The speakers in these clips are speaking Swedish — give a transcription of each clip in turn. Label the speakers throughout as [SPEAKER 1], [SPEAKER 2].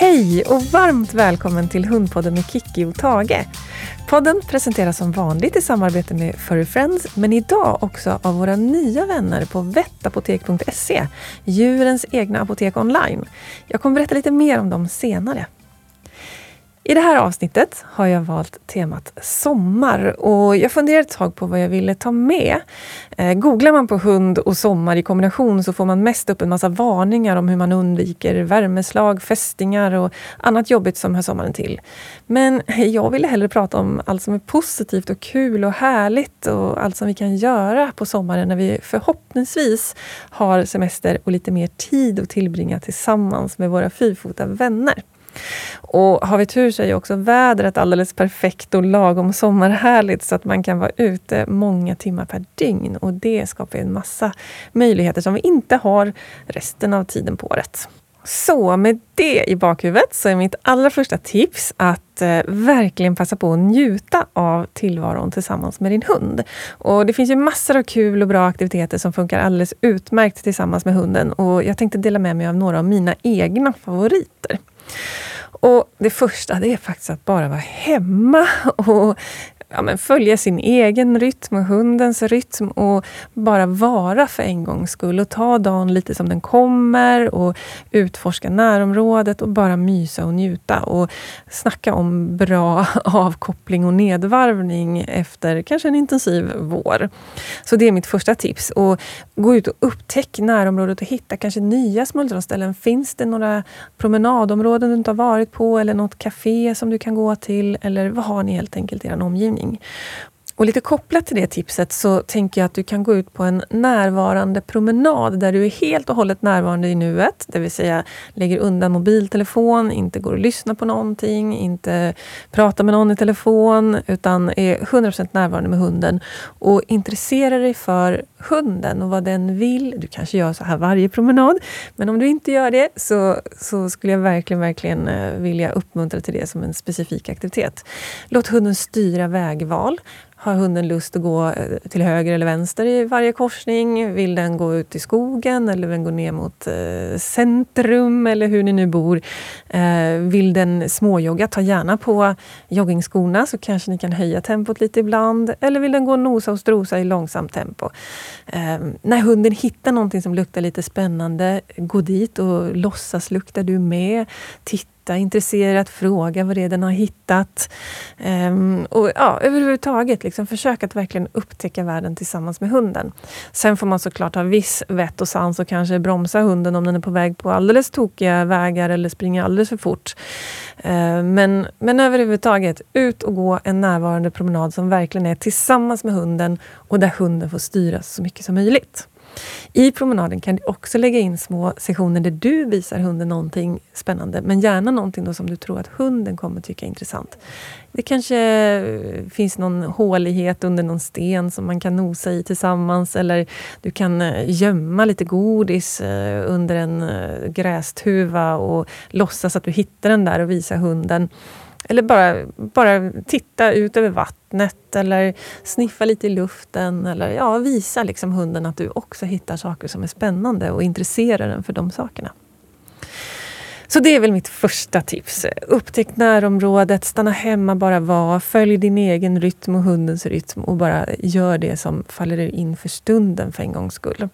[SPEAKER 1] Hej och varmt välkommen till Hundpodden med Kikki och Tage. Podden presenteras som vanligt i samarbete med Furry Friends, men idag också av våra nya vänner på vettapotek.se, djurens egna apotek online. Jag kommer berätta lite mer om dem senare. I det här avsnittet har jag valt temat sommar och jag funderade ett tag på vad jag ville ta med. Eh, googlar man på hund och sommar i kombination så får man mest upp en massa varningar om hur man undviker värmeslag, fästingar och annat jobbigt som hör sommaren till. Men jag ville hellre prata om allt som är positivt och kul och härligt och allt som vi kan göra på sommaren när vi förhoppningsvis har semester och lite mer tid att tillbringa tillsammans med våra fyrfota vänner. Och har vi tur så är ju också vädret alldeles perfekt och lagom sommarhärligt så att man kan vara ute många timmar per dygn. Och det skapar en massa möjligheter som vi inte har resten av tiden på året. Så med det i bakhuvudet så är mitt allra första tips att eh, verkligen passa på att njuta av tillvaron tillsammans med din hund. Och Det finns ju massor av kul och bra aktiviteter som funkar alldeles utmärkt tillsammans med hunden. Och Jag tänkte dela med mig av några av mina egna favoriter. Och Det första det är faktiskt att bara vara hemma. Och ja, men följa sin egen rytm och hundens rytm och bara vara för en gångs skull och ta dagen lite som den kommer och utforska närområdet och bara mysa och njuta och snacka om bra avkoppling och nedvarvning efter kanske en intensiv vår. Så det är mitt första tips. Och gå ut och upptäck närområdet och hitta kanske nya smultronställen. Finns det några promenadområden du inte har varit på eller något café som du kan gå till? Eller vad har ni helt enkelt i er omgivning? Omgivning. Och lite kopplat till det tipset så tänker jag att du kan gå ut på en närvarande promenad där du är helt och hållet närvarande i nuet. Det vill säga lägger undan mobiltelefon, inte går och lyssnar på någonting, inte pratar med någon i telefon utan är 100% närvarande med hunden och intresserar dig för hunden och vad den vill. Du kanske gör så här varje promenad, men om du inte gör det så, så skulle jag verkligen, verkligen eh, vilja uppmuntra till det som en specifik aktivitet. Låt hunden styra vägval. Har hunden lust att gå eh, till höger eller vänster i varje korsning? Vill den gå ut i skogen eller vill den gå ner mot eh, centrum eller hur ni nu bor? Eh, vill den småjogga, ta gärna på joggingskorna så kanske ni kan höja tempot lite ibland. Eller vill den gå och nosa och strosa i långsamt tempo? När hunden hittar någonting som luktar lite spännande, gå dit och låtsas lukta du med. Titta titta intresserat, fråga vad det är den har hittat. Um, och ja, överhuvudtaget liksom, försök att verkligen upptäcka världen tillsammans med hunden. Sen får man såklart ha viss vett och sans och kanske bromsa hunden om den är på väg på alldeles tokiga vägar eller springer alldeles för fort. Uh, men, men överhuvudtaget, ut och gå en närvarande promenad som verkligen är tillsammans med hunden och där hunden får styra så mycket som möjligt. I promenaden kan du också lägga in små sessioner där du visar hunden någonting spännande, men gärna någonting då som du tror att hunden kommer tycka är intressant. Det kanske eh, finns någon hålighet under någon sten som man kan nosa i tillsammans eller du kan eh, gömma lite godis eh, under en grästuva och låtsas att du hittar den där och visa hunden. Eller bara, bara titta ut över vattnet eller sniffa lite i luften. Eller ja, visa liksom hunden att du också hittar saker som är spännande och intresserar den för de sakerna. Så det är väl mitt första tips. Upptäck närområdet, stanna hemma, bara var. Följ din egen rytm och hundens rytm och bara gör det som faller dig in för stunden för en gångs skull.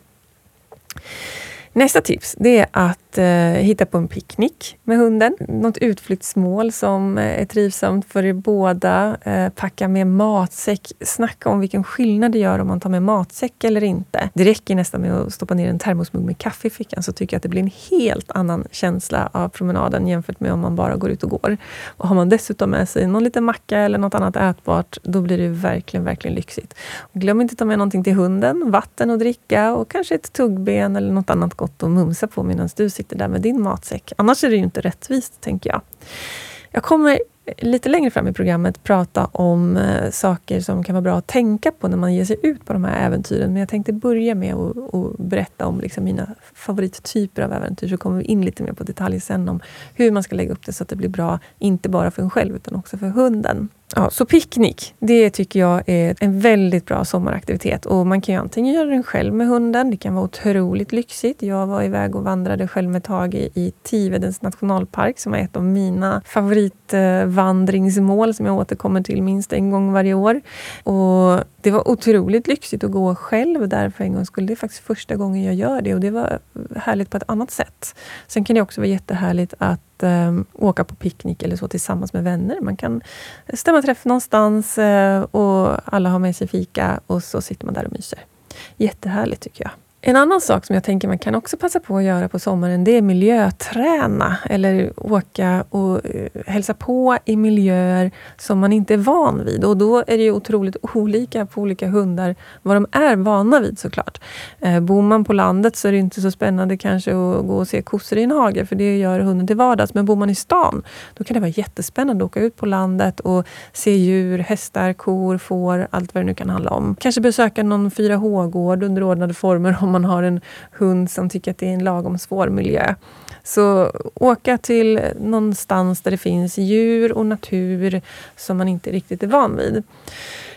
[SPEAKER 1] Nästa tips det är att eh, hitta på en picknick med hunden. Något utflyktsmål som eh, är trivsamt för er båda. Eh, packa med matsäck. Snacka om vilken skillnad det gör om man tar med matsäck eller inte. Det räcker nästan med att stoppa ner en termosmugg med kaffe i fickan så tycker jag att det blir en helt annan känsla av promenaden jämfört med om man bara går ut och går. Och har man dessutom med sig någon liten macka eller något annat ätbart, då blir det verkligen, verkligen lyxigt. Och glöm inte att ta med någonting till hunden. Vatten att dricka och kanske ett tuggben eller något annat gott att mumsa på medan du sitter där med din matsäck. Annars är det ju inte rättvist, tänker jag. Jag kommer lite längre fram i programmet prata om eh, saker som kan vara bra att tänka på när man ger sig ut på de här äventyren. Men jag tänkte börja med att, att berätta om liksom mina favorittyper av äventyr, så kommer vi in lite mer på detaljer sen om hur man ska lägga upp det så att det blir bra, inte bara för en själv utan också för hunden. Ja, så picknick, det tycker jag är en väldigt bra sommaraktivitet. Och Man kan ju antingen göra den själv med hunden, det kan vara otroligt lyxigt. Jag var iväg och vandrade själv med Tage i Tivedens nationalpark som är ett av mina favorit eh, vandringsmål som jag återkommer till minst en gång varje år. Och Det var otroligt lyxigt att gå själv där för en gångs skull. Det är faktiskt första gången jag gör det och det var härligt på ett annat sätt. Sen kan det också vara jättehärligt att eh, åka på picknick eller så tillsammans med vänner. Man kan stämma träff någonstans eh, och alla har med sig fika och så sitter man där och myser. Jättehärligt tycker jag. En annan sak som jag tänker man kan också passa på att göra på sommaren, det är miljöträna. Eller åka och eh, hälsa på i miljöer som man inte är van vid. Och då är det ju otroligt olika på olika hundar vad de är vana vid såklart. Eh, bor man på landet så är det inte så spännande kanske att gå och se kossor i en hage, för det gör hunden till vardags. Men bor man i stan, då kan det vara jättespännande att åka ut på landet och se djur, hästar, kor, får, allt vad det nu kan handla om. Kanske besöka någon 4H-gård under ordnade former om man har en hund som tycker att det är en lagom svår miljö. Så åka till någonstans där det finns djur och natur som man inte riktigt är van vid.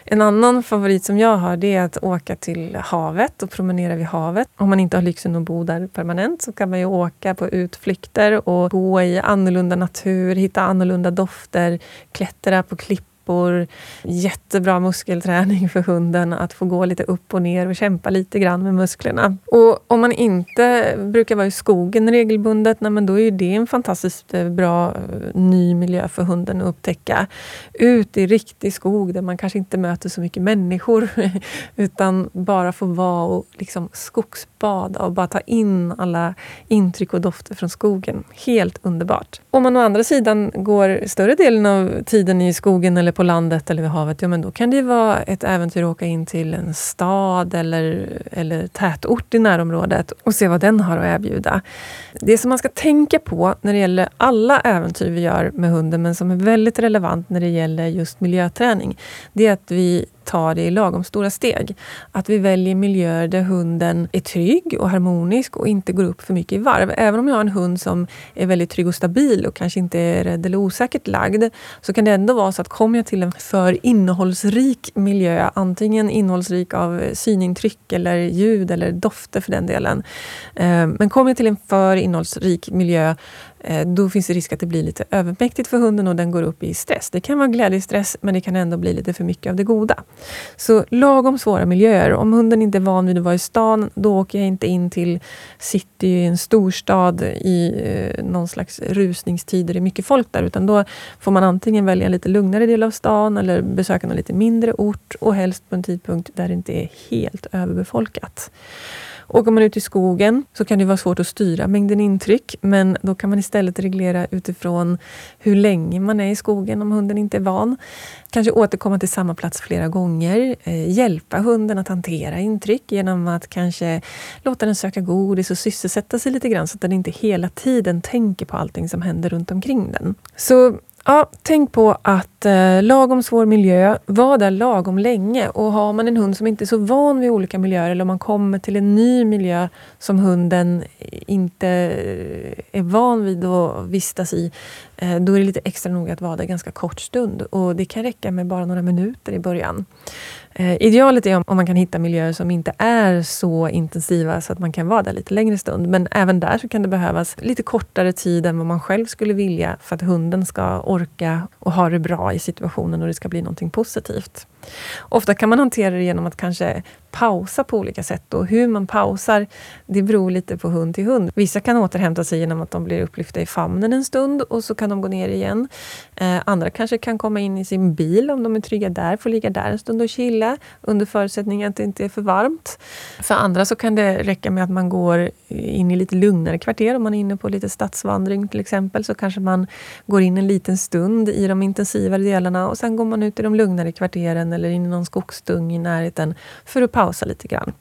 [SPEAKER 1] En annan favorit som jag har det är att åka till havet och promenera vid havet. Om man inte har lyxen att bo där permanent så kan man ju åka på utflykter och gå i annorlunda natur, hitta annorlunda dofter, klättra på klippor trappor. Jättebra muskelträning för hunden att få gå lite upp och ner och kämpa lite grann med musklerna. Och om man inte brukar vara i skogen regelbundet, nej, men då är det en fantastiskt eh, bra eh, ny miljö för hunden att upptäcka. Ut i riktig skog där man kanske inte möter så mycket människor utan bara få vara och liksom skogsbada och bara ta in alla intryck och dofter från skogen. Helt underbart. Om man å andra sidan går större delen av tiden i skogen eller på landet eller vid havet, ja men då kan det vara ett äventyr att åka in till en stad eller, eller tätort i närområdet och se vad den har att erbjuda. Det som man ska tänka på när det gäller alla äventyr vi gör med hunden, men som är väldigt relevant när det gäller just miljöträning, det är att vi tar det i lagom stora steg. Att vi väljer miljöer där hunden är trygg och harmonisk och inte går upp för mycket i varv. Även om jag har en hund som är väldigt trygg och stabil och kanske inte är rädd eller osäkert lagd, så kan det ändå vara så att kommer jag till en för innehållsrik miljö, antingen innehållsrik av synintryck eller ljud eller dofter för den delen. Eh, men kommer jag till en för innehållsrik miljö Eh, då finns det risk att det blir lite övermäktigt för hunden och den går upp i stress. Det kan vara glädjestress, men det kan ändå bli lite för mycket av det goda. Så lagom svåra miljöer. Om hunden inte är van vid att vara i stan, då åker jag inte in till city i en storstad i eh, någon slags rusningstid där det är mycket folk där, utan då får man antingen välja en lite lugnare del av stan eller besöka någon lite mindre ort och helst på en tidpunkt där det inte är helt överbefolkat. Åker man ut i skogen så kan det vara svårt att styra mängden intryck, men då kan man istället reglera utifrån hur länge man är i skogen om hunden inte är van. Kanske återkomma till samma plats flera gånger. Eh, hjälpa hunden att hantera intryck genom att kanske låta den söka godis och sysselsätta sig lite grann så att den inte hela tiden tänker på allting som händer runt omkring den. Så Ja, tänk på att eh, lagom svår miljö, var där lagom länge. Och har man en hund som inte är så van vid olika miljöer eller om man kommer till en ny miljö som hunden inte är van vid att vistas i, eh, då är det lite extra noga att vara där ganska kort stund. Och det kan räcka med bara några minuter i början. Eh, idealet är om, om, man kan hitta miljöer som inte är så intensiva så att man kan vara där lite längre stund. Men även där så kan det behövas lite kortare tid än vad man själv skulle vilja för att hunden ska orka och ha det bra i situationen och det ska bli någonting positivt. Ofta kan man hantera det genom att kanske pausa på olika sätt. Och hur man pausar, det beror lite på hund till hund. Vissa kan återhämta sig genom att de blir upplyfta i famnen en stund och så kan de gå ner igen. Eh, andra kanske kan komma in i sin bil om de är trygga där, få ligga där en stund och chilla under förutsättning att det inte är för varmt. För andra så kan det räcka med att man går in i lite lugnare kvarter. Om man är inne på lite stadsvandring till exempel så kanske man går in en liten stund i de intensivare delarna och sen går man ut i de lugnare kvarteren eller in i någon skogsdung i närheten för att pausa lite grann.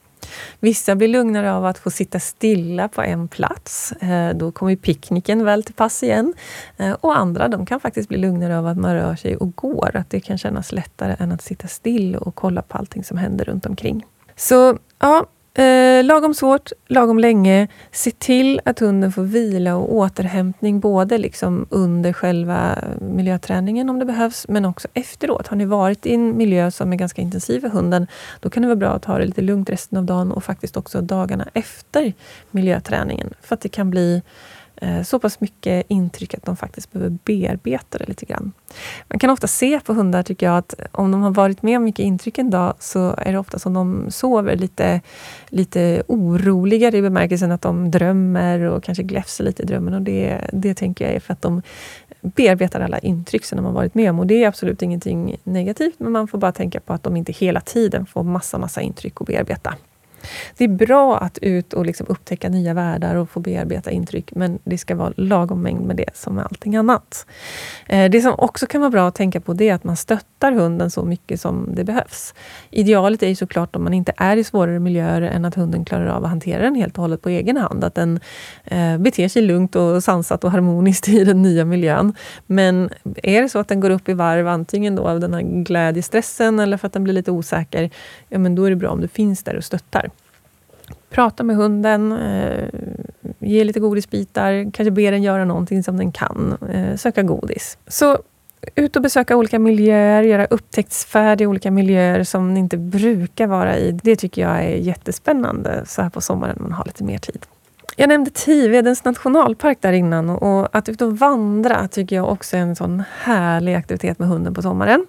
[SPEAKER 1] Vissa blir lugnare av att få sitta stilla på en plats. Eh, då kommer picknicken väl till pass igen. Eh, och andra de kan faktiskt bli lugnare av att man rör sig och går. Att det kan kännas lättare än att sitta still och kolla på allting som händer runt omkring. Så ja, Eh, lagom svårt, lagom länge. Se till att hunden får vila och återhämtning både liksom under själva miljöträningen om det behövs, men också efteråt. Har ni varit i en miljö som är ganska intensiv för hunden, då kan det vara bra att ta det lite lugnt resten av dagen och faktiskt också dagarna efter miljöträningen. För att det kan bli Eh, så pass mycket intryck att de faktiskt behöver bearbeta det lite grann. Man kan ofta se på hundar, tycker jag, att om de har varit med om mycket intryck en dag, så är det ofta som de sover lite, lite oroligare i bemärkelsen att de drömmer och kanske gläfser lite i drömmen. Och det, det tänker jag är för att de bearbetar alla intryck som de har varit med om. Och det är absolut ingenting negativt, men man får bara tänka på att de inte hela tiden får massa, massa intryck att bearbeta. Det är bra att ut och liksom upptäcka nya världar och få bearbeta intryck, men det ska vara lagom mängd med det som med allting annat. Eh, det som också kan vara bra att tänka på det är att man stöttar hunden så mycket som det behövs. Idealet är ju såklart om man inte är i svårare miljöer än att hunden klarar av att hantera den helt och hållet på egen hand. Att den eh, beter sig lugnt och sansat och harmoniskt i den nya miljön. Men är det så att den går upp i varv, antingen då av den här glädjestressen eller för att den blir lite osäker, ja men då är det bra om du finns där och stöttar. Prata med hunden, eh, ge lite godisbitar, kanske be den göra någonting som den kan. Eh, söka godis. Så ut och besöka olika miljöer, göra upptäcktsfärd i olika miljöer som ni inte brukar vara i. Det tycker jag är jättespännande så här på sommaren när man har lite mer tid. Jag nämnde Tivedens nationalpark där innan och att ut och vandra tycker jag också är en sån härlig aktivitet med hunden på sommaren.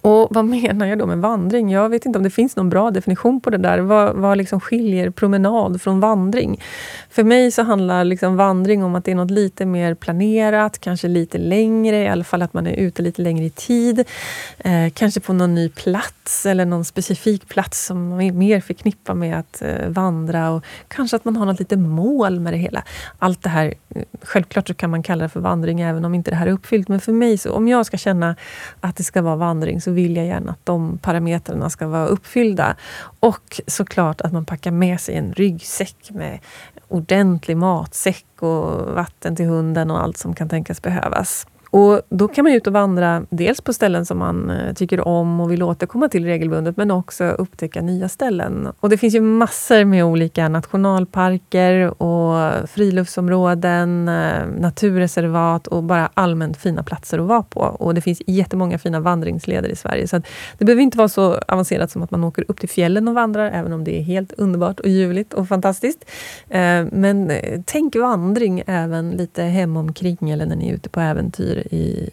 [SPEAKER 1] Och vad menar jag då med vandring? Jag vet inte om det finns någon bra definition på det där. Vad, vad liksom skiljer promenad från vandring? För mig så handlar liksom vandring om att det är något lite mer planerat, kanske lite längre, i alla fall att man är ute lite längre i tid. Eh, kanske på någon ny plats eller någon specifik plats som man mer förknippar med att eh, vandra. Och kanske att man har något lite mål med det hela. Allt det här, eh, självklart så kan man kalla det för vandring även om inte det här är uppfyllt. Men för mig, så, om jag ska känna att det ska vara vandring så vill jag gärna att de parametrarna ska vara uppfyllda. Och såklart att man packar med sig en ryggsäck med ordentlig matsäck och vatten till hunden och allt som kan tänkas behövas. Och Då kan man ut och vandra dels på ställen som man eh, tycker om och vill återkomma till regelbundet, men också upptäcka nya ställen. Och Det finns ju massor med olika nationalparker och friluftsområden, eh, naturreservat och bara allmänt fina platser att vara på. Och Det finns jättemånga fina vandringsleder i Sverige. Så Det behöver inte vara så avancerat som att man åker upp till fjällen och vandrar, även om det är helt underbart och ljuvligt och fantastiskt. Eh, men tänk vandring även lite hemomkring eller när ni är ute på äventyr i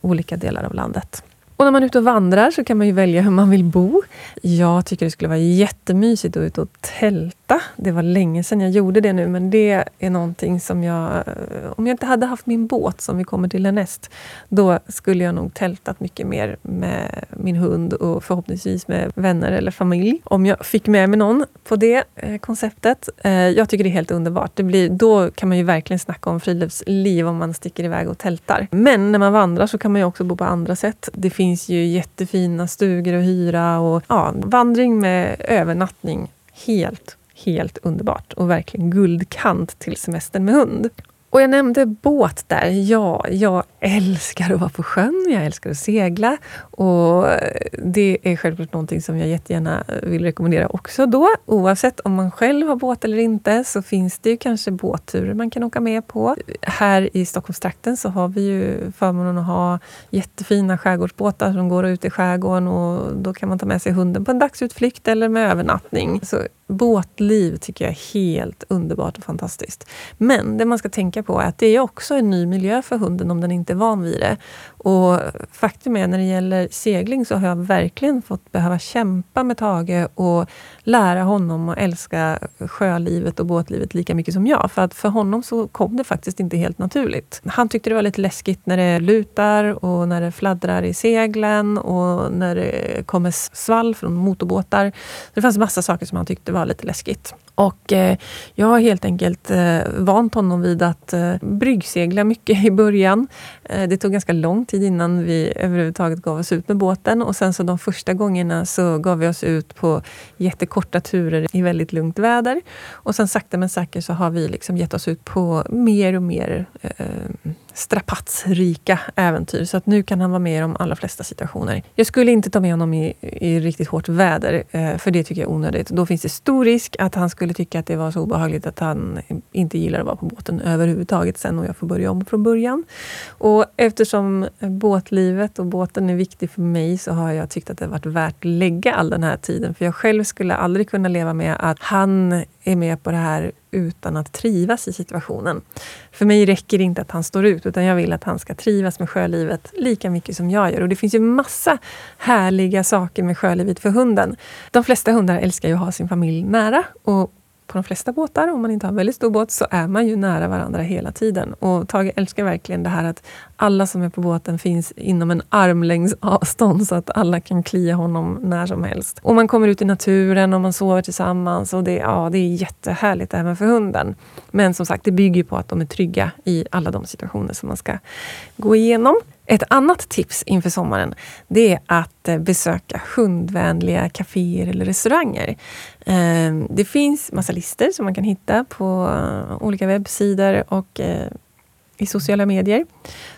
[SPEAKER 1] olika delar av landet. Och när man är ute och vandrar så kan man ju välja hur man vill bo. Jag tycker det skulle vara jättemysigt att ut och tälta. Det var länge sedan jag gjorde det nu, men det är någonting som jag... Eh, om jag inte hade haft min båt, som vi kommer till härnäst, då skulle jag nog tältat mycket mer med min hund och förhoppningsvis med vänner eller familj. Om jag fick med mig någon på det eh, konceptet. Eh, jag tycker det är helt underbart. Det blir, då kan man ju verkligen snacka om friluftsliv om man sticker iväg och tältar. Men när man vandrar så kan man ju också bo på andra sätt. Det finns ju jättefina stugor att hyra och ja, vandring med övernattning. Helt, helt underbart och verkligen guldkant till semestern med hund. Och jag nämnde båt där. Ja, jag älskar att vara på sjön, jag älskar att segla. Och Det är självklart någonting som jag jättegärna vill rekommendera också då. Oavsett om man själv har båt eller inte så finns det ju kanske båtturer man kan åka med på. Här i Stockholmstrakten så har vi ju förmånen att ha jättefina skärgårdsbåtar som går ut i skärgården och då kan man ta med sig hunden på en dagsutflykt eller med övernattning. Så båtliv tycker jag är helt underbart och fantastiskt. Men det man ska tänka på är att det är också en ny miljö för hunden om den inte är van vid det. Och faktum är, när det gäller segling så har jag verkligen fått behöva kämpa med Tage och lära honom att älska sjölivet och båtlivet lika mycket som jag. För att för honom så kom det faktiskt inte helt naturligt. Han tyckte det var lite läskigt när det lutar och när det fladdrar i seglen och när det kommer svall från motorbåtar. Det fanns massa saker som han tyckte var lite läskigt. Och eh, jag har helt enkelt eh, vant honom vid att eh, bryggsegla mycket i början. Eh, det tog ganska lång tid innan vi överhuvudtaget gav oss ut med båten. Och sen så de första gångerna så gav vi oss ut på jättekorta turer i väldigt lugnt väder. Och sen sakta men säkert så har vi liksom gett oss ut på mer och mer eh, strapatsrika äventyr. Så att nu kan han vara med i de allra flesta situationer. Jag skulle inte ta med honom i, i riktigt hårt väder, eh, för det tycker jag är onödigt. Då finns det stor risk att han skulle tycka att det var så obehagligt att han inte gillar att vara på båten överhuvudtaget sen och jag får börja om från början. Och eftersom båtlivet och båten är viktig för mig så har jag tyckt att det har varit värt att lägga all den här tiden. För jag själv skulle aldrig kunna leva med att han är med på det här utan att trivas i situationen. För mig räcker det inte att han står ut, utan jag vill att han ska trivas med sjölivet lika mycket som jag gör. Och det finns ju massa härliga saker med sjölivet för hunden. De flesta hundar älskar ju att ha sin familj nära. Och på de flesta båtar, om man inte har en väldigt stor båt, så är man ju nära varandra hela tiden. Och Tage älskar verkligen det här att alla som är på båten finns inom en armlängds avstånd så att alla kan klia honom när som helst. Och man kommer ut i naturen och man sover tillsammans och det, ja, det är jättehärligt även för hunden. Men som sagt, det bygger på att de är trygga i alla de situationer som man ska gå igenom. Ett annat tips inför sommaren det är att eh, besöka hundvänliga kaféer eller restauranger. Ehm, det finns massa listor som man kan hitta på eh, olika webbsidor och eh, i sociala medier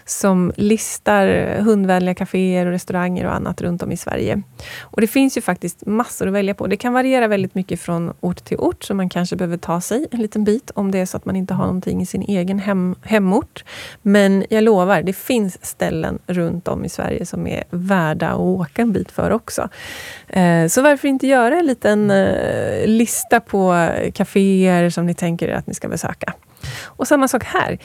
[SPEAKER 1] som listar hundvänliga kaféer och restauranger och annat runt om i Sverige. Och Det finns ju faktiskt massor att välja på. Det kan variera väldigt mycket från ort till ort, så man kanske behöver ta sig en liten bit om det är så att man inte har någonting i sin egen hem, hemort. Men jag lovar, det finns ställen runt om i Sverige som är värda att åka en bit för också. Eh, så varför inte göra en liten eh, lista på kaféer som ni tänker att ni ska besöka. Och samma sak här.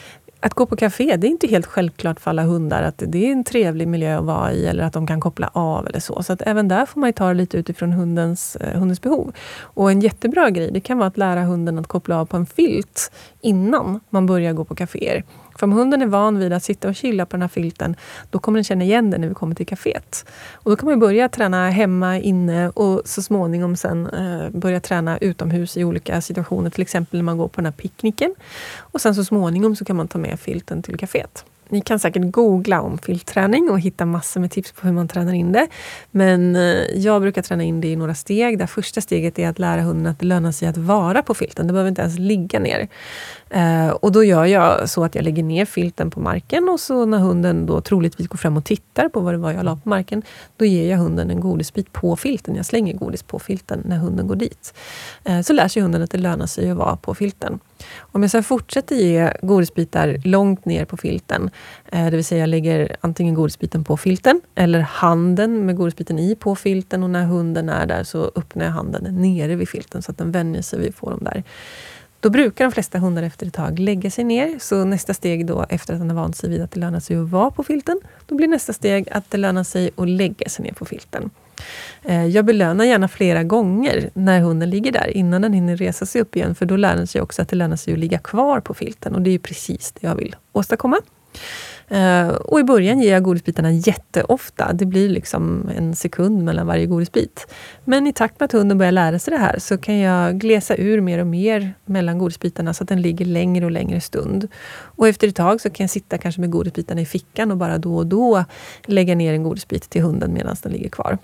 [SPEAKER 1] Att gå på café, det är inte helt självklart för alla hundar att det är en trevlig miljö att vara i eller att de kan koppla av eller så. Så att även där får man ta det lite utifrån hundens, eh, hundens behov. Och en jättebra grej, det kan vara att lära hunden att koppla av på en filt innan man börjar gå på kaféer. För om hunden är van vid att sitta och chilla på den här filten, då kommer den känna igen den när vi kommer till kaféet. Och då kan man börja träna hemma, inne och så småningom sen eh, börja träna utomhus i olika situationer. Till exempel när man går på den här picknicken. Och sen så småningom så kan man ta med filten till kaféet. Ni kan säkert googla om filtträning och hitta massor med tips på hur man tränar in det. Men eh, jag brukar träna in det i några steg. Det första steget är att lära hunden att det lönar sig att vara på filten. Det behöver inte ens ligga ner. Eh, och då gör jag så att jag lägger ner filten på marken och så när hunden då troligtvis går fram och tittar på vad det var jag la på marken, då ger jag hunden en godisbit på filten. Jag slänger godis på filten när hunden går dit. Eh, så lär sig hunden att det lönar sig att vara på filten. Om jag sen fortsätter ge godisbitar långt ner på filten, eh, det vill säga jag lägger antingen godisbiten på filten eller handen med godisbiten i på filten och när hunden är där så öppnar jag handen nere vid filten så att den vänjer sig vid att få dem där. Då brukar de flesta hundar efter ett tag lägga sig ner. Så nästa steg då, efter att den har vant sig vid att det lönar sig att vara på filten, då blir nästa steg att det lönar sig att lägga sig ner på filten. Eh, jag belönar gärna flera gånger när hunden ligger där, innan den hinner resa sig upp igen, för då lär den sig också att det lönar sig att ligga kvar på filten. Och det är precis det jag vill åstadkomma. Eh, och i början ger jag godisbitarna jätteofta. Det blir liksom en sekund mellan varje godisbit. Men i takt med att hunden börjar lära sig det här så kan jag glesa ur mer och mer mellan godisbitarna så att den ligger längre och längre stund. Och efter ett tag så kan jag sitta kanske med godisbitarna i fickan och bara då och då lägga ner en godisbit till hunden medan den ligger kvar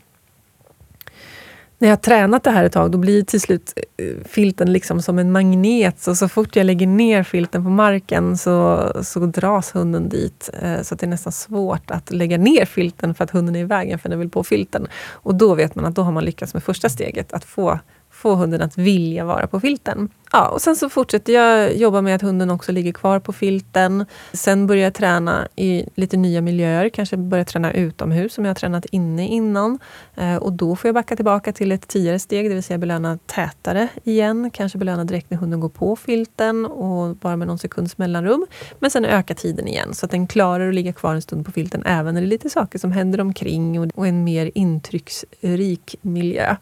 [SPEAKER 1] när jag har tränat det här ett tag, då blir till slut eh, filten liksom som en magnet. Så, så fort jag lägger ner filten på marken så, så dras hunden dit. Eh, så att det är nästan svårt att lägga ner filten för att hunden är i vägen för den vill på filten. Och då vet man att då har man lyckats med första steget, att få få hunden att vilja vara på filten. Ja, och sen så fortsätter jag jobba med att hunden också ligger kvar på filten. Sen börjar jag träna i lite nya miljöer, kanske börja träna utomhus som jag har tränat inne innan. Eh, och då får jag backa tillbaka till ett tidigare steg, det vill säga belöna tätare igen. Kanske belöna direkt när hunden går på filten och bara med någon sekunds mellanrum. Men sen öka tiden igen så att den klarar att ligga kvar en stund på filten även när det är lite saker som händer omkring och en mer intrycksrik miljö.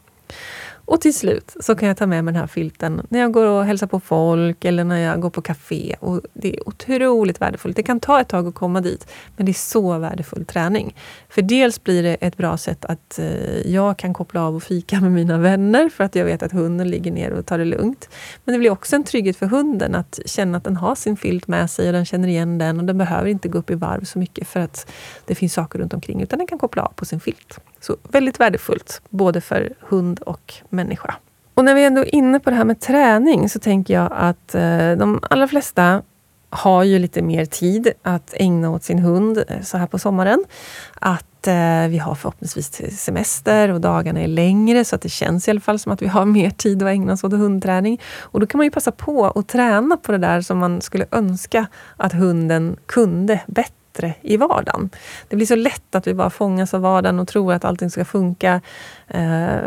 [SPEAKER 1] Och till slut så kan jag ta med mig den här filten när jag går och hälsar på folk eller när jag går på café. Och det är otroligt värdefullt. Det kan ta ett tag att komma dit, men det är så värdefull träning. För dels blir det ett bra sätt att eh, jag kan koppla av och fika med mina vänner för att jag vet att hunden ligger ner och tar det lugnt. Men det blir också en trygghet för hunden att känna att den har sin filt med sig och den känner igen den och den behöver inte gå upp i varv så mycket för att det finns saker runt omkring utan den kan koppla av på sin filt. Så väldigt värdefullt, både för hund och människa. Och när vi ändå är inne på det här med träning så tänker jag att eh, de allra flesta har ju lite mer tid att ägna åt sin hund eh, så här på sommaren. Att eh, vi har förhoppningsvis semester och dagarna är längre så att det känns i alla fall som att vi har mer tid att ägna oss åt hundträning. Och då kan man ju passa på att träna på det där som man skulle önska att hunden kunde bättre bättre i vardagen. Det blir så lätt att vi bara fångas av vardagen och tror att allting ska funka eh,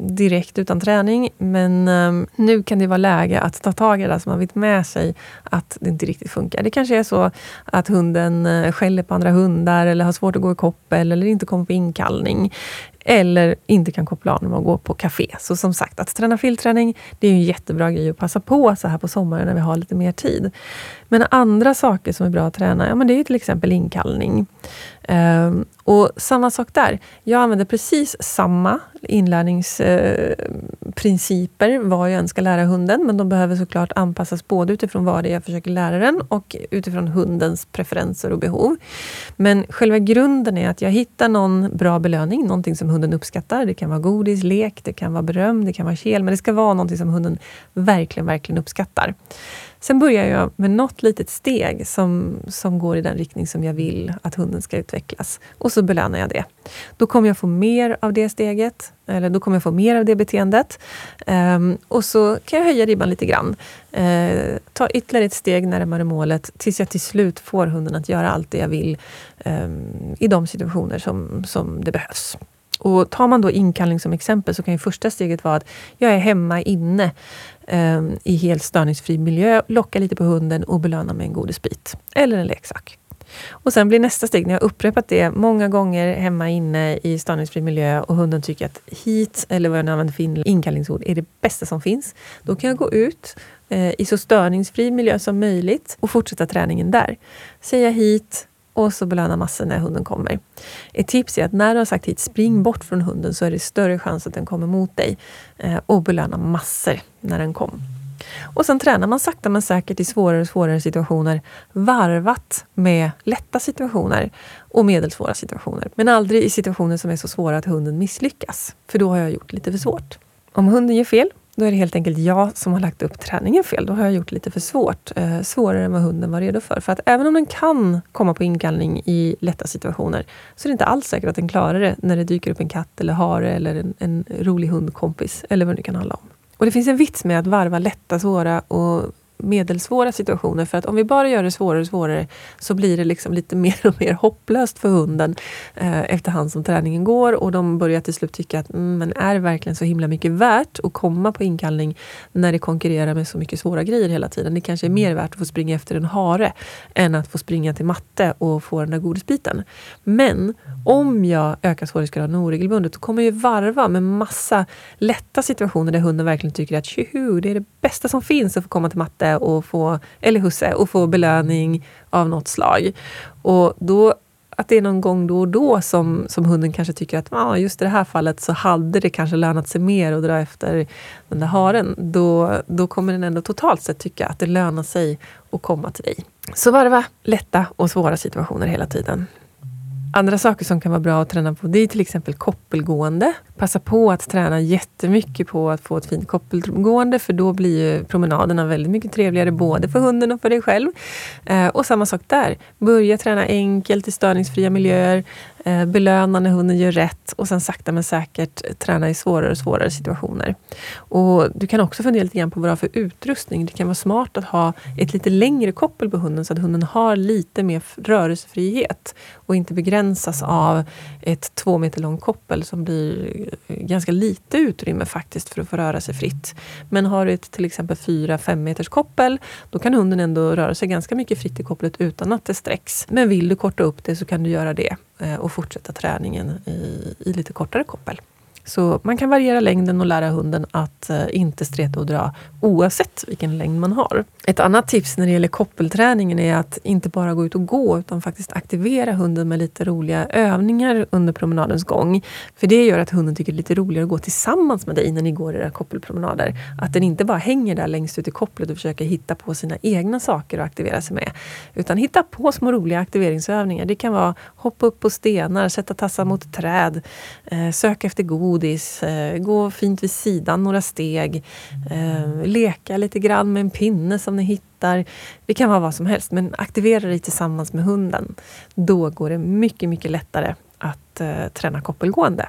[SPEAKER 1] direkt utan träning. Men eh, nu kan det vara läge att ta tag i det som man vet med sig att det inte riktigt funkar. Det kanske är så att hunden eh, skäller på andra hundar eller har svårt att gå i koppel eller inte kommer på inkallning eller inte kan koppla av när man går på café. Så som sagt, att träna filtträning det är en jättebra grej att passa på så här på sommaren när vi har lite mer tid. Men andra saker som är bra att träna, ja, men det är till exempel inkallning. Um, och samma sak där. Jag använder precis samma inlärningsprinciper eh, uh, vad jag än ska lära hunden, men de behöver såklart anpassas både utifrån vad det är jag försöker lära den och utifrån hundens preferenser och behov. Men själva grunden är att jag hittar någon bra belöning, någonting som hunden uppskattar. Det kan vara godis, lek, det kan vara beröm, det kan vara kel, men det ska vara någonting som hunden verkligen, verkligen uppskattar. Sen börjar jag med något litet steg som, som går i den riktning som jag vill att hunden ska utvecklas. Och så belönar jag det. Då kommer jag få mer av det steget, eller då kommer jag få mer av det beteendet. Um, och så kan jag höja ribban lite grann. Uh, ta ytterligare ett steg närmare målet tills jag till slut får hunden att göra allt det jag vill um, i de situationer som, som det behövs. Och tar man då inkallning som exempel så kan ju första steget vara att jag är hemma inne eh, i helt störningsfri miljö, locka lite på hunden och belöna med en godisbit eller en leksak. Och sen blir nästa steg, när jag upprepat det många gånger hemma inne i störningsfri miljö och hunden tycker att hit, eller vad jag nu använder för inkallningsord, är det bästa som finns. Då kan jag gå ut eh, i så störningsfri miljö som möjligt och fortsätta träningen där. Säga hit, och så belöna massor när hunden kommer. Ett tips är att när du har sagt hit, spring bort från hunden så är det större chans att den kommer mot dig. Eh, och belöna massor när den kom. Och sen tränar man sakta men säkert i svårare och svårare situationer varvat med lätta situationer och medelsvåra situationer. Men aldrig i situationer som är så svåra att hunden misslyckas. För då har jag gjort lite för svårt. Om hunden gör fel då är det helt enkelt jag som har lagt upp träningen fel. Då har jag gjort lite för svårt. Eh, svårare än vad hunden var redo för. För att även om den kan komma på inkallning i lätta situationer så är det inte alls säkert att den klarar det när det dyker upp en katt eller hare eller en, en rolig hundkompis eller vad det nu kan handla om. Och Det finns en vits med att varva lätta, svåra och medelsvåra situationer. För att om vi bara gör det svårare och svårare så blir det liksom lite mer och mer hopplöst för hunden eh, efterhand som träningen går och de börjar till slut tycka att mm, men är det verkligen så himla mycket värt att komma på inkallning när det konkurrerar med så mycket svåra grejer hela tiden. Det kanske är mer värt att få springa efter en hare än att få springa till matte och få den där godisbiten. Men om jag ökar svårighetsgraden oregelbundet då kommer jag varva med massa lätta situationer där hunden verkligen tycker att tjoho, det är det bästa som finns att få komma till matte och få, eller husse och få belöning av något slag. Och då att det är någon gång då och då som, som hunden kanske tycker att ah, just i det här fallet så hade det kanske lönat sig mer att dra efter den där haren. Då, då kommer den ändå totalt sett tycka att det lönar sig att komma till dig. Så varva lätta och svåra situationer hela tiden. Andra saker som kan vara bra att träna på det är till exempel koppelgående. Passa på att träna jättemycket på att få ett fint koppelgående för då blir promenaderna väldigt mycket trevligare både för hunden och för dig själv. Eh, och samma sak där. Börja träna enkelt i störningsfria miljöer. Eh, belöna när hunden gör rätt och sen sakta men säkert träna i svårare och svårare situationer. Och Du kan också fundera lite grann på vad du har för utrustning. Det kan vara smart att ha ett lite längre koppel på hunden så att hunden har lite mer rörelsefrihet och inte begränsas av ett två meter långt koppel som blir eh, ganska lite utrymme faktiskt för att få röra sig fritt. Men har du ett till exempel 4-5 meters koppel, då kan hunden ändå röra sig ganska mycket fritt i kopplet utan att det sträcks. Men vill du korta upp det så kan du göra det Eh, och fortsätta träningen i, i lite kortare koppel. Så man kan variera längden och lära hunden att eh, inte streta och dra oavsett vilken längd man har. Ett annat tips när det gäller koppelträningen är att inte bara gå ut och gå utan faktiskt aktivera hunden med lite roliga övningar under promenadens gång. För det gör att hunden tycker det är lite roligare att gå tillsammans med dig när ni går era koppelpromenader. Att den inte bara hänger där längst ut i kopplet och försöker hitta på sina egna saker att aktivera sig med. Utan hitta på små roliga aktiveringsövningar. Det kan vara hoppa upp på stenar, sätta tassar mot träd, eh, söka efter godis, eh, gå fint vid sidan några steg, eh, leka lite grann med en pinne som ni hittar. Det kan vara vad som helst, men aktivera dig tillsammans med hunden. Då går det mycket, mycket lättare att eh, träna koppelgående.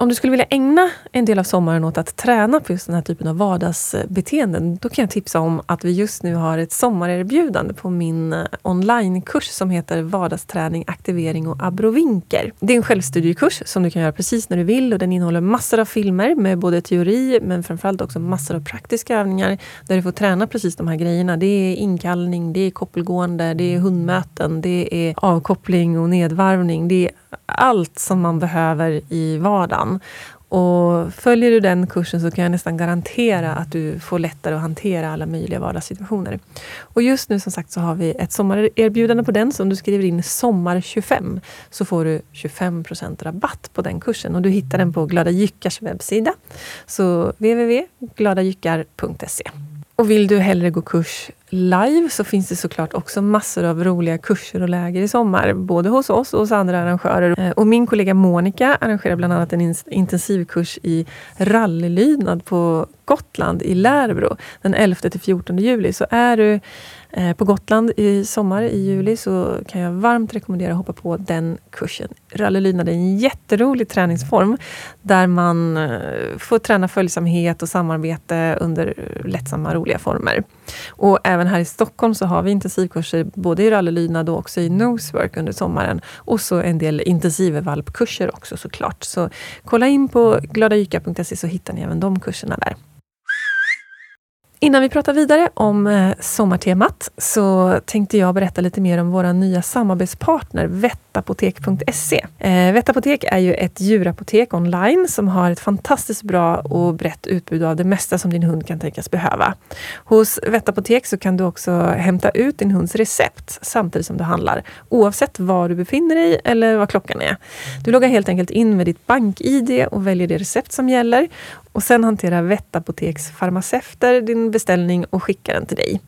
[SPEAKER 1] Om du skulle vilja ägna en del av sommaren åt att träna på just den här typen av vardagsbeteenden, då kan jag tipsa om att vi just nu har ett sommarerbjudande på min eh, onlinekurs som heter Vardagsträning, aktivering och abrovinker. Det är en självstudiekurs som du kan göra precis när du vill och den innehåller massor av filmer med både teori men framförallt också massor av praktiska övningar där du får träna precis de här grejerna. Det är inkallning, det är koppelgående, det är hundmöten, det är avkoppling och nedvarvning. Det är allt som man behöver i vardagen. Och följer du den kursen så kan jag nästan garantera att du får lättare att hantera alla möjliga vardagssituationer. Och just nu som sagt så har vi ett sommarerbjudande på den. Så om du skriver in sommar25 så får du 25% rabatt på den kursen. Och du hittar den på Glada Jyckars webbsida. Så www.gladajyckar.se och vill du hellre gå kurs live så finns det såklart också massor av roliga kurser och läger i sommar. Både hos oss och hos andra arrangörer. Eh, och min kollega Monica arrangerar bland annat en intensivkurs i rallylydnad på Gotland i Lärbro den 11 till 14 juli. Så är du Eh, på Gotland i sommar, i juli, så kan jag varmt rekommendera att hoppa på den kursen. Rallylydnad är en jätterolig träningsform där man eh, får träna följsamhet och samarbete under lättsamma, roliga former. Och även här i Stockholm så har vi intensivkurser både i rallylydnad och också i nosework under sommaren. Och så en del intensivvalpkurser också såklart. Så kolla in på gladajyka.se så hittar ni även de kurserna där. Innan vi pratar vidare om eh, sommartemat så tänkte jag berätta lite mer om vår nya samarbetspartner vettapotek.se. Eh, vettapotek är ju ett djurapotek online som har ett fantastiskt bra och brett utbud av det mesta som din hund kan tänkas behöva. Hos Vettapotek så kan du också hämta ut din hunds recept samtidigt som du handlar, oavsett var du befinner dig eller vad klockan är. Du loggar helt enkelt in med ditt bank-id och väljer det recept som gäller och sen hanterar Vettapoteks farmaceuter din beställning och skickar den till dig.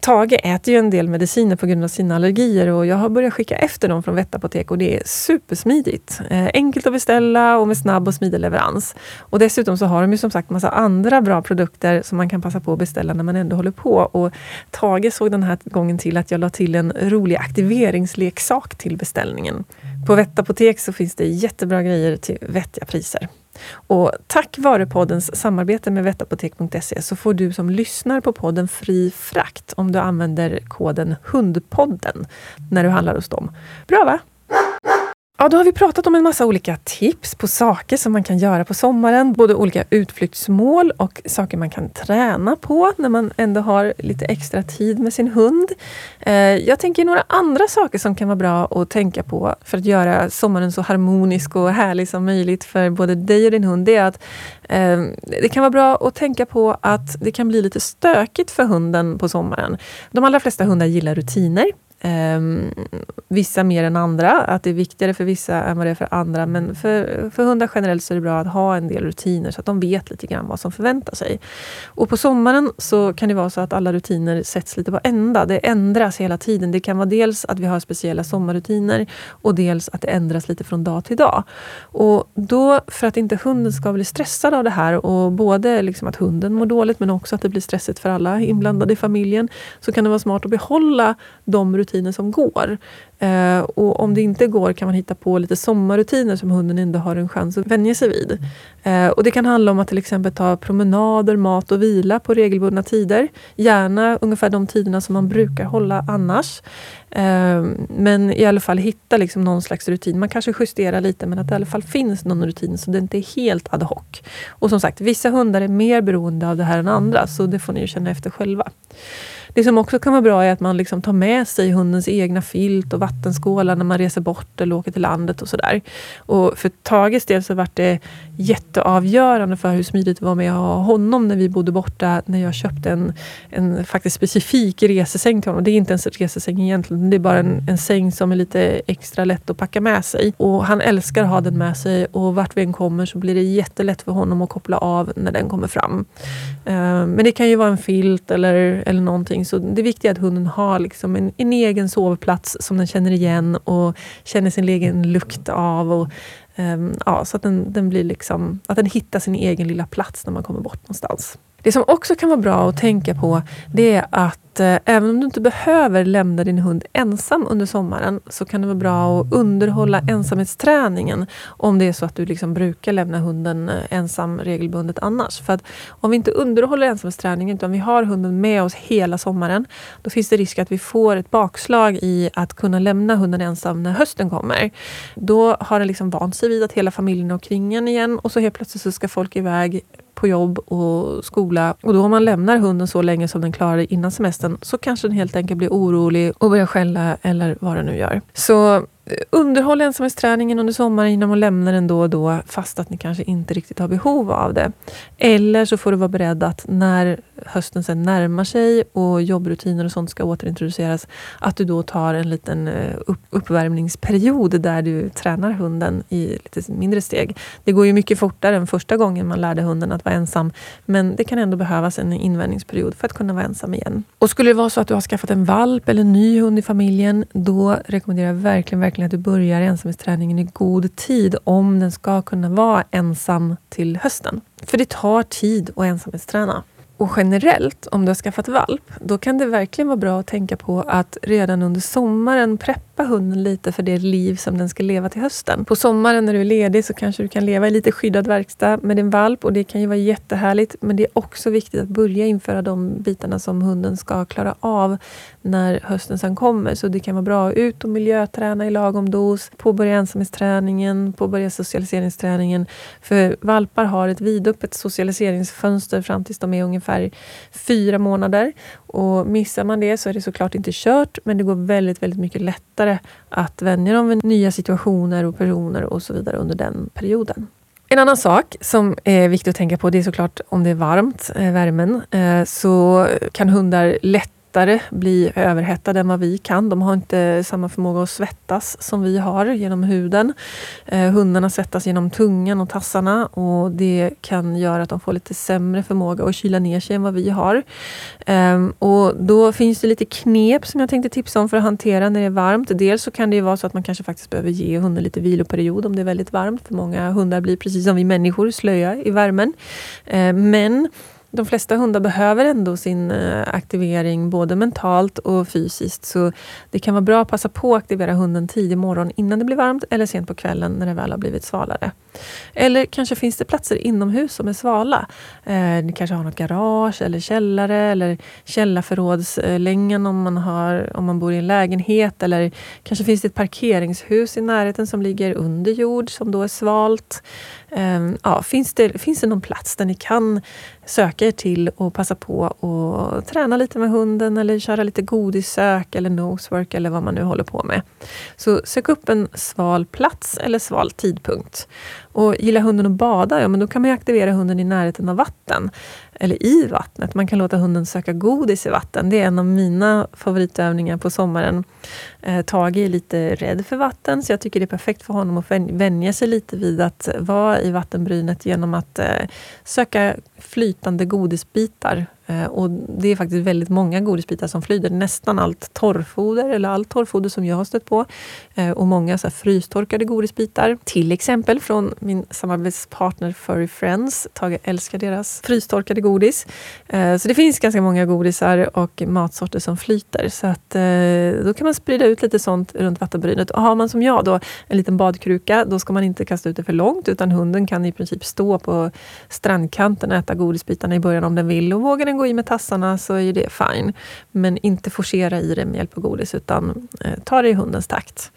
[SPEAKER 1] Tage äter ju en del mediciner på grund av sina allergier och jag har börjat skicka efter dem från Vettapotek och det är supersmidigt. Eh, enkelt att beställa och med snabb och smidig leverans. Och dessutom så har de ju som sagt massa andra bra produkter som man kan passa på att beställa när man ändå håller på. Och Tage såg den här gången till att jag la till en rolig aktiveringsleksak till beställningen. På Vettapotek så finns det jättebra grejer till vettiga priser. Och tack vare poddens samarbete med vettapotek.se så får du som lyssnar på podden fri frakt om du använder koden HUNDPODDEN när du handlar hos dem. Bra va? Ja, då har vi pratat om en massa olika tips på saker som man kan göra på sommaren. Både olika utflyktsmål och saker man kan träna på när man ändå har lite extra tid med sin hund. Eh, jag tänker några andra saker som kan vara bra att tänka på för att göra sommaren så harmonisk och härlig som möjligt för både dig och din hund. Det är att eh, det kan vara bra att tänka på att det kan bli lite stökigt för hunden på sommaren. De allra flesta hundar gillar rutiner. Um, vissa mer än andra, att det är viktigare för vissa än vad det är för andra. Men för, för hundar generellt så är det bra att ha en del rutiner så att de vet lite grann vad som förväntar sig. Och på sommaren så kan det vara så att alla rutiner sätts lite på ända. Det ändras hela tiden. Det kan vara dels att vi har speciella sommarrutiner och dels att det ändras lite från dag till dag. Och då, för att inte hunden ska bli stressad av det här och både liksom att hunden mår dåligt men också att det blir stressigt för alla inblandade i familjen, så kan det vara smart att behålla de rutinerna rutiner som går. Eh, och om det inte går kan man hitta på lite sommarrutiner som hunden ändå har en chans att vänja sig vid. Eh, och det kan handla om att till exempel ta promenader, mat och vila på regelbundna tider. Gärna ungefär de tiderna som man brukar hålla annars. Eh, men i alla fall hitta liksom någon slags rutin. Man kanske justerar lite men att det i alla fall finns någon rutin så det inte är helt ad hoc. Och som sagt, vissa hundar är mer beroende av det här än andra så det får ni känna efter själva. Det som också kan vara bra är att man liksom tar med sig hundens egna filt och vattenskålar när man reser bort eller åker till landet och sådär. Och för Tages del så vart det jätteavgörande för hur smidigt det var med att ha honom när vi bodde borta, när jag köpte en, en faktiskt specifik resesäng till honom. Det är inte ens en resesäng egentligen, det är bara en, en säng som är lite extra lätt att packa med sig. Och han älskar att ha den med sig och vart vi än kommer så blir det jättelätt för honom att koppla av när den kommer fram. Eh, men det kan ju vara en filt eller, eller någonting. Så det viktiga är att hunden har liksom en, en egen sovplats som den känner känner igen och känner sin egen lukt av. Och, um, ja, så att den, den, blir liksom, att den hittar sin egen lilla plats när man kommer bort någonstans. Det som också kan vara bra att tänka på det är att eh, även om du inte behöver lämna din hund ensam under sommaren så kan det vara bra att underhålla ensamhetsträningen om det är så att du liksom brukar lämna hunden eh, ensam regelbundet annars. För att om vi inte underhåller ensamhetsträningen utan vi har hunden med oss hela sommaren då finns det risk att vi får ett bakslag i att kunna lämna hunden ensam när hösten kommer. Då har den liksom vant sig vid att hela familjen är omkring en igen och så helt plötsligt så ska folk iväg på jobb och skola. Och då om man lämnar hunden så länge som den klarar innan semestern så kanske den helt enkelt blir orolig och börjar skälla eller vad den nu gör. Så underhåll ensamhetsträningen under sommaren genom att lämna den då och då fast att ni kanske inte riktigt har behov av det. Eller så får du vara beredd att när hösten sen närmar sig och jobbrutiner och sånt ska återintroduceras att du då tar en liten eh, upp uppvärmningsperiod där du tränar hunden i lite mindre steg. Det går ju mycket fortare än första gången man lärde hunden att vara ensam men det kan ändå behövas en invändningsperiod för att kunna vara ensam igen. Och skulle det vara så att du har skaffat en valp eller en ny hund i familjen då rekommenderar jag verkligen, verkligen verkligen att du börjar ensamhetsträningen i god tid om den ska kunna vara ensam till hösten. För det tar tid att ensamhetsträna. Och generellt, om du har skaffat valp, då kan det verkligen vara bra att tänka på att redan under sommaren preppa hunden lite för det liv som den ska leva till hösten. På sommaren när du är ledig så kanske du kan leva i lite skyddad verkstad med din valp och det kan ju vara jättehärligt. Men det är också viktigt att börja införa de bitarna som hunden ska klara av när hösten sen kommer. Så det kan vara bra att ut och miljöträna i lagom dos, påbörja ensamhetsträningen, påbörja socialiseringsträningen. För valpar har ett vidöppet socialiseringsfönster fram tills de är ungefär fyra månader. Och missar man det så är det såklart inte kört, men det går väldigt, väldigt mycket lättare att vänja dem vid nya situationer och personer och så vidare under den perioden. En annan sak som är viktig att tänka på det är såklart om det är varmt, eh, värmen, eh, så kan hundar lätt lättare bli överhettade än vad vi kan. De har inte samma förmåga att svettas som vi har genom huden. Eh, hundarna svettas genom tungan och tassarna och det kan göra att de får lite sämre förmåga att kyla ner sig än vad vi har. Eh, och Då finns det lite knep som jag tänkte tipsa om för att hantera när det är varmt. Dels så kan det vara så att man kanske faktiskt behöver ge hunden lite viloperiod om det är väldigt varmt. För många hundar blir precis som vi människor slöa i värmen. Eh, men de flesta hundar behöver ändå sin eh, aktivering både mentalt och fysiskt. Så det kan vara bra att passa på att aktivera hunden tidig morgon innan det blir varmt eller sent på kvällen när det väl har blivit svalare. Eller kanske finns det platser inomhus som är svala. Eh, ni kanske har något garage eller källare eller källarförrådslängan om man, har, om man bor i en lägenhet. Eller kanske finns det ett parkeringshus i närheten som ligger under jord som då är svalt. Eh, ja, finns, det, finns det någon plats där ni kan söka er till och passa på att träna lite med hunden eller köra lite godissök eller nosework eller vad man nu håller på med. Så sök upp en sval plats eller sval tidpunkt. Och gillar hunden att bada, ja men då kan man aktivera hunden i närheten av vatten. Eller i vattnet. Man kan låta hunden söka godis i vatten. Det är en av mina favoritövningar på sommaren. Eh, Tage är lite rädd för vatten så jag tycker det är perfekt för honom att vänja sig lite vid att vara i vattenbrynet genom att eh, söka flytande godisbitar Eh, och det är faktiskt väldigt många godisbitar som flyter. Nästan allt torrfoder, eller allt torrfoder som jag har stött på. Eh, och många så här frystorkade godisbitar. Till exempel från min samarbetspartner Furry Friends. Tage älskar deras frystorkade godis. Eh, så det finns ganska många godisar och matsorter som flyter. Så att då kan man sprida ut lite sånt runt vattenbrynet. Och har man som jag då en liten badkruka, då ska man inte kasta ut det för långt utan hunden kan i princip stå på strandkanten och äta godisbitarna i början om den vill. Och vågar den gå i med tassarna så är det fine. Men inte forcera i det med hjälp av godis, utan eh, ta det i hundens takt.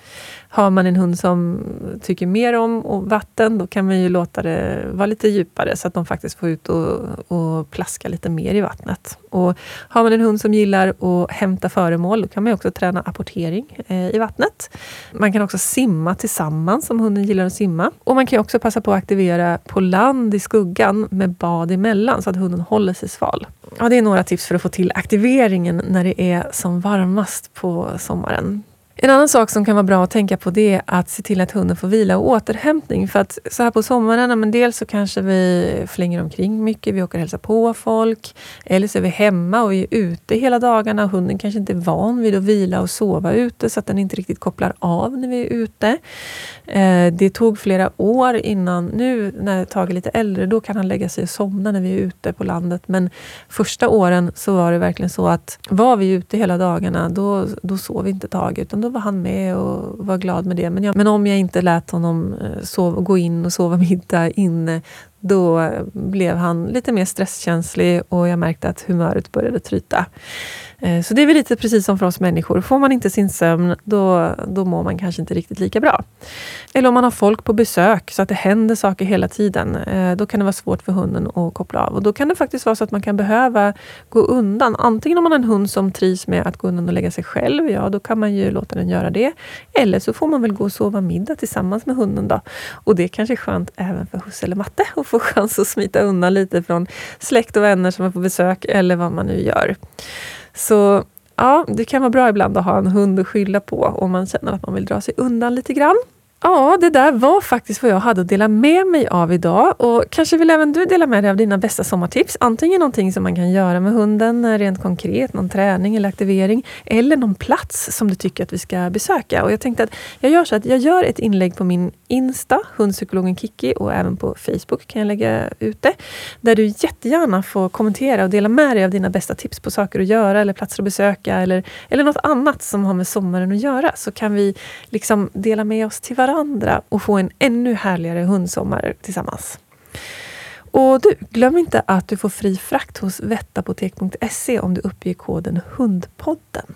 [SPEAKER 1] Har man en hund som tycker mer om vatten, då kan man ju låta det vara lite djupare så att de faktiskt får ut och, och plaska lite mer i vattnet. Och har man en hund som gillar att hämta föremål, då kan man också träna apportering eh, i vattnet. Man kan också simma tillsammans om hunden gillar att simma. Och man kan också passa på att aktivera på land i skuggan med bad emellan så att hunden håller sig sval. Ja, det är några tips för att få till aktiveringen när det är som varmast på sommaren. En annan sak som kan vara bra att tänka på det är att se till att hunden får vila och återhämtning. För att så här på sommaren, men dels så kanske vi flänger omkring mycket, vi åker och hälsar på folk. Eller så är vi hemma och är ute hela dagarna. Hunden kanske inte är van vid att vila och sova ute så att den inte riktigt kopplar av när vi är ute. Eh, det tog flera år innan, nu när Tage är lite äldre, då kan han lägga sig och somna när vi är ute på landet. Men första åren så var det verkligen så att var vi ute hela dagarna, då, då sov inte Tage. Utan då var han med och var glad med det. Men, jag, men om jag inte lät honom eh, sova, gå in och sova middag inne, då blev han lite mer stresskänslig och jag märkte att humöret började tryta. Eh, så det är väl lite precis som för oss människor. Får man inte sin sömn, då, då mår man kanske inte riktigt lika bra. Eller om man har folk på besök, så att det händer saker hela tiden. Eh, då kan det vara svårt för hunden att koppla av. Och då kan det faktiskt vara så att man kan behöva gå undan. Antingen om man har en hund som trivs med att gå undan och lägga sig själv, ja då kan man ju låta den göra det. Eller så får man väl gå och sova middag tillsammans med hunden. Då. Och det är kanske är skönt även för husse eller matte att få chans att smita undan lite från släkt och vänner som är på besök, eller vad man nu gör. Så ja, det kan vara bra ibland att ha en hund att skylla på om man känner att man vill dra sig undan lite grann. Ja, det där var faktiskt vad jag hade att dela med mig av idag. Och Kanske vill även du dela med dig av dina bästa sommartips. Antingen någonting som man kan göra med hunden eh, rent konkret, någon träning eller aktivering. Eller någon plats som du tycker att vi ska besöka. Och Jag tänkte att jag gör så att jag gör ett inlägg på min Insta, hundpsykologen Kiki, och även på Facebook kan jag lägga ut det. Där du jättegärna får kommentera och dela med dig av dina bästa tips på saker att göra eller platser att besöka eller, eller något annat som har med sommaren att göra. Så kan vi liksom dela med oss till varandra varandra och få en ännu härligare hundsommar tillsammans. Och du, glöm inte att du får fri frakt hos vettapotek.se om du uppger koden HUNDPODDEN.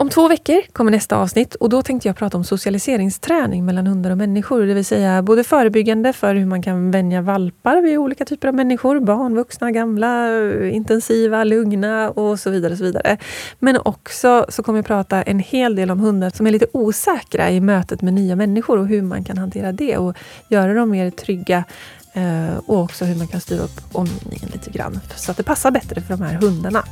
[SPEAKER 1] Om två veckor kommer nästa avsnitt och då tänkte jag prata om socialiseringsträning mellan hundar och människor. Det vill säga både förebyggande för hur man kan vänja valpar vid olika typer av människor. Barn, vuxna, gamla, intensiva, lugna och så vidare. Och så vidare. Men också så kommer jag prata en hel del om hundar som är lite osäkra i mötet med nya människor och hur man kan hantera det och göra dem mer trygga Eh, och också hur man kan styra upp omgivningen lite grann så att det passar bättre för de här hundarna.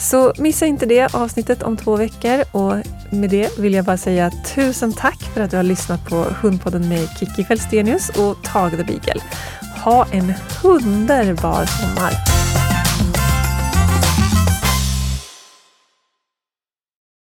[SPEAKER 1] Så missa inte det avsnittet om två veckor. Och med det vill jag bara säga tusen tack för att du har lyssnat på Hundpodden med Kiki Fälstenius och Tage the Beagle. Ha en underbar sommar!